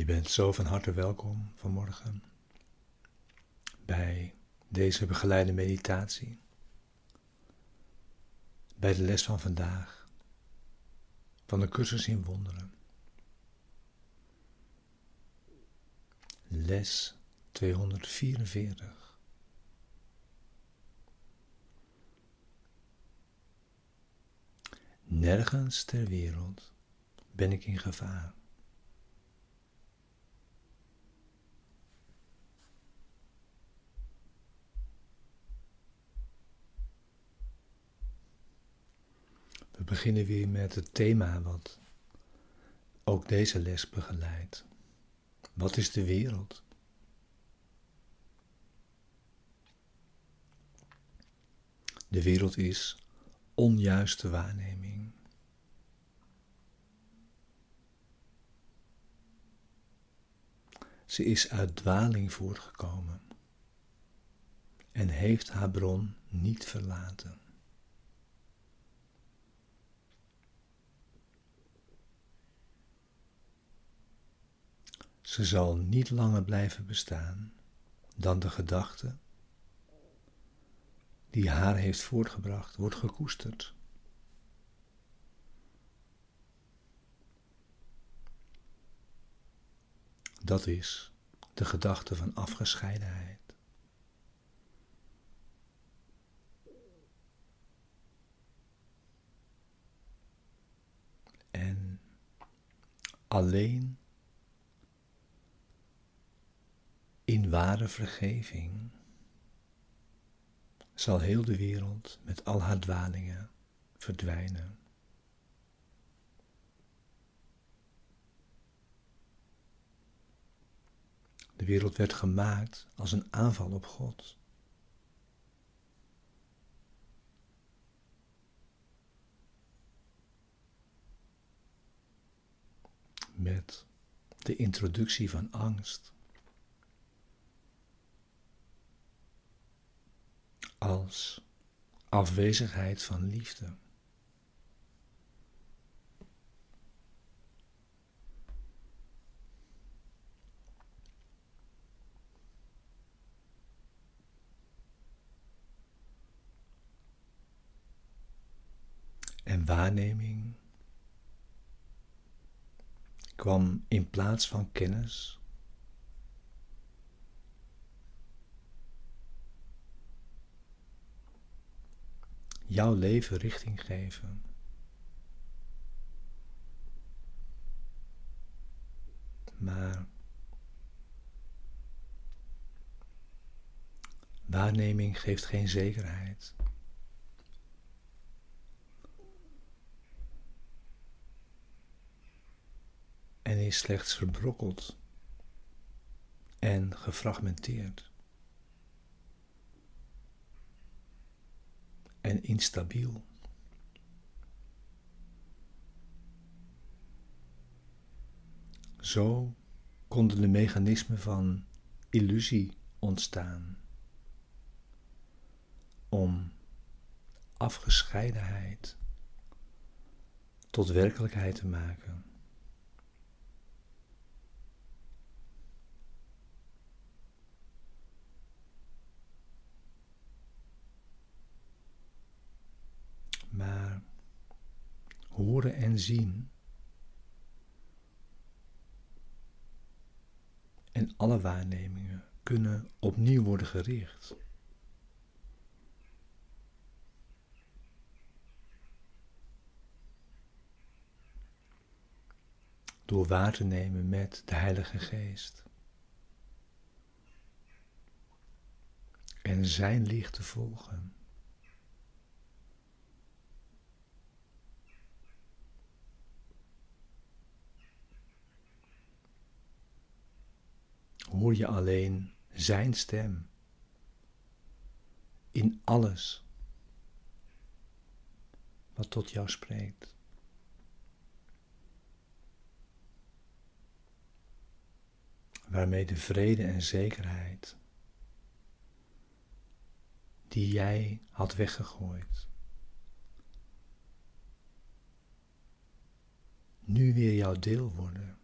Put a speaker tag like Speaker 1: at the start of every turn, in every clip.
Speaker 1: Je bent zo van harte welkom vanmorgen bij deze begeleide meditatie, bij de les van vandaag, van de cursus in wonderen. Les 244. Nergens ter wereld ben ik in gevaar. Beginnen weer met het thema wat ook deze les begeleidt. Wat is de wereld? De wereld is onjuiste waarneming. Ze is uit dwaling voortgekomen en heeft haar bron niet verlaten. Ze zal niet langer blijven bestaan dan de gedachte die haar heeft voortgebracht, wordt gekoesterd. Dat is de gedachte van afgescheidenheid. En alleen in ware vergeving zal heel de wereld met al haar dwalingen verdwijnen. De wereld werd gemaakt als een aanval op God. Met de introductie van angst. Als afwezigheid van liefde. En waarneming kwam in plaats van kennis jouw leven richting geven. Maar waarneming geeft geen zekerheid. En is slechts verbrokkeld en gefragmenteerd. En instabiel. Zo konden de mechanismen van illusie ontstaan om afgescheidenheid tot werkelijkheid te maken. maar en zien. En alle waarnemingen kunnen opnieuw worden gericht. Door waar te nemen met de Heilige Geest. En Zijn licht te volgen. Hoor je alleen Zijn stem in alles wat tot jou spreekt. Waarmee de vrede en zekerheid die jij had weggegooid, nu weer jouw deel worden.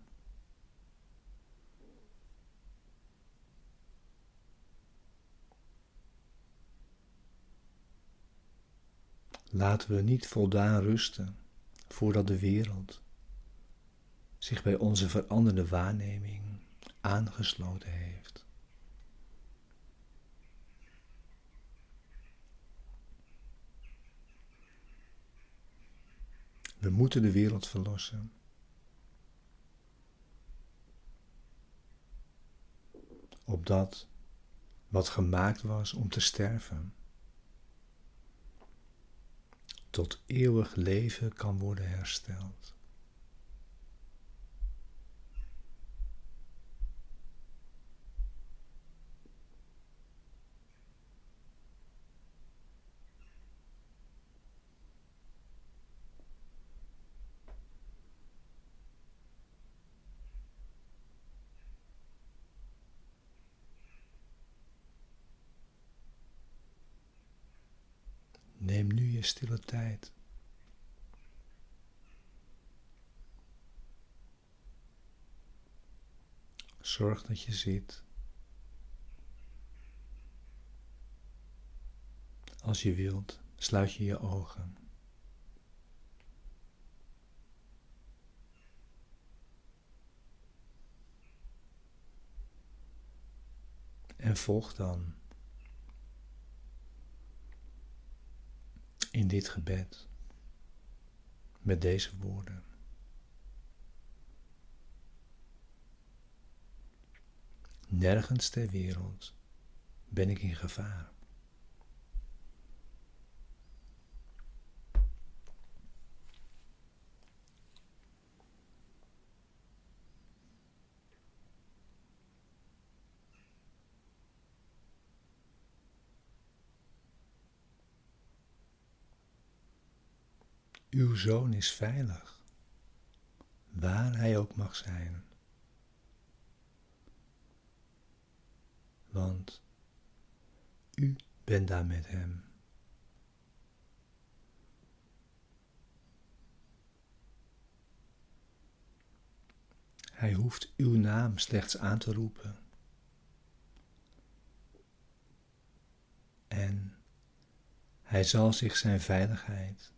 Speaker 1: Laten we niet voldaan rusten voordat de wereld zich bij onze veranderde waarneming aangesloten heeft. We moeten de wereld verlossen. Op dat wat gemaakt was om te sterven, tot eeuwig leven kan worden hersteld. Neem nu je stille tijd. Zorg dat je zit. Als je wilt, sluit je je ogen. En volg dan in dit gebed met deze woorden. Nergens ter wereld ben ik in gevaar. Uw zoon is veilig, waar hij ook mag zijn. Want u bent daar met hem. Hij hoeft uw naam slechts aan te roepen. En hij zal zich zijn veiligheid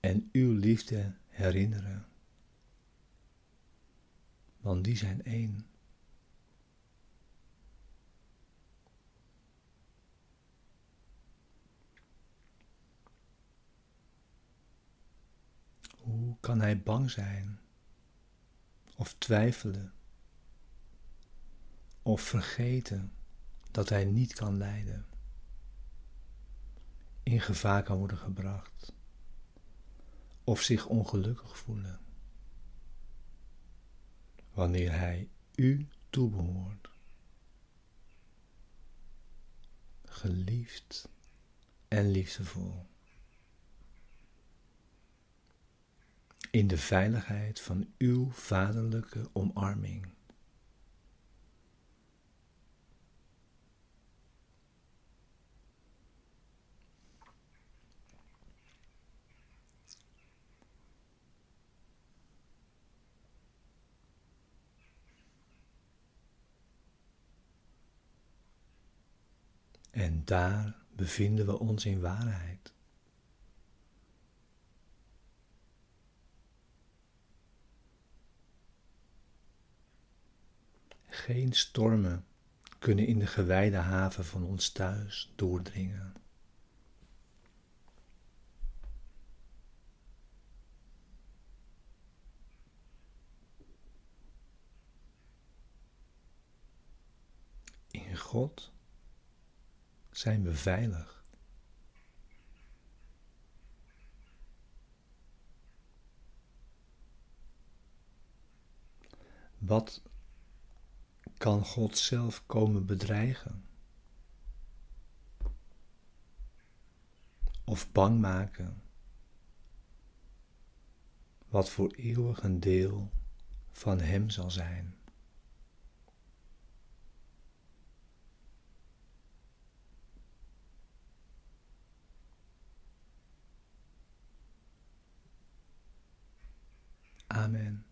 Speaker 1: en uw liefde herinneren. Want die zijn één. Hoe kan hij bang zijn of twijfelen of vergeten dat hij niet kan lijden, in gevaar kan worden gebracht? Of zich ongelukkig voelen. Wanneer hij u toebehoort. Geliefd en liefdevol. In de veiligheid van uw vaderlijke omarming. En daar bevinden we ons in waarheid. Geen stormen kunnen in de gewijde haven van ons thuis doordringen. In God zijn we veilig. Wat kan God zelf komen bedreigen? Of bang maken? Wat voor eeuwig een deel van Hem zal zijn. Amen.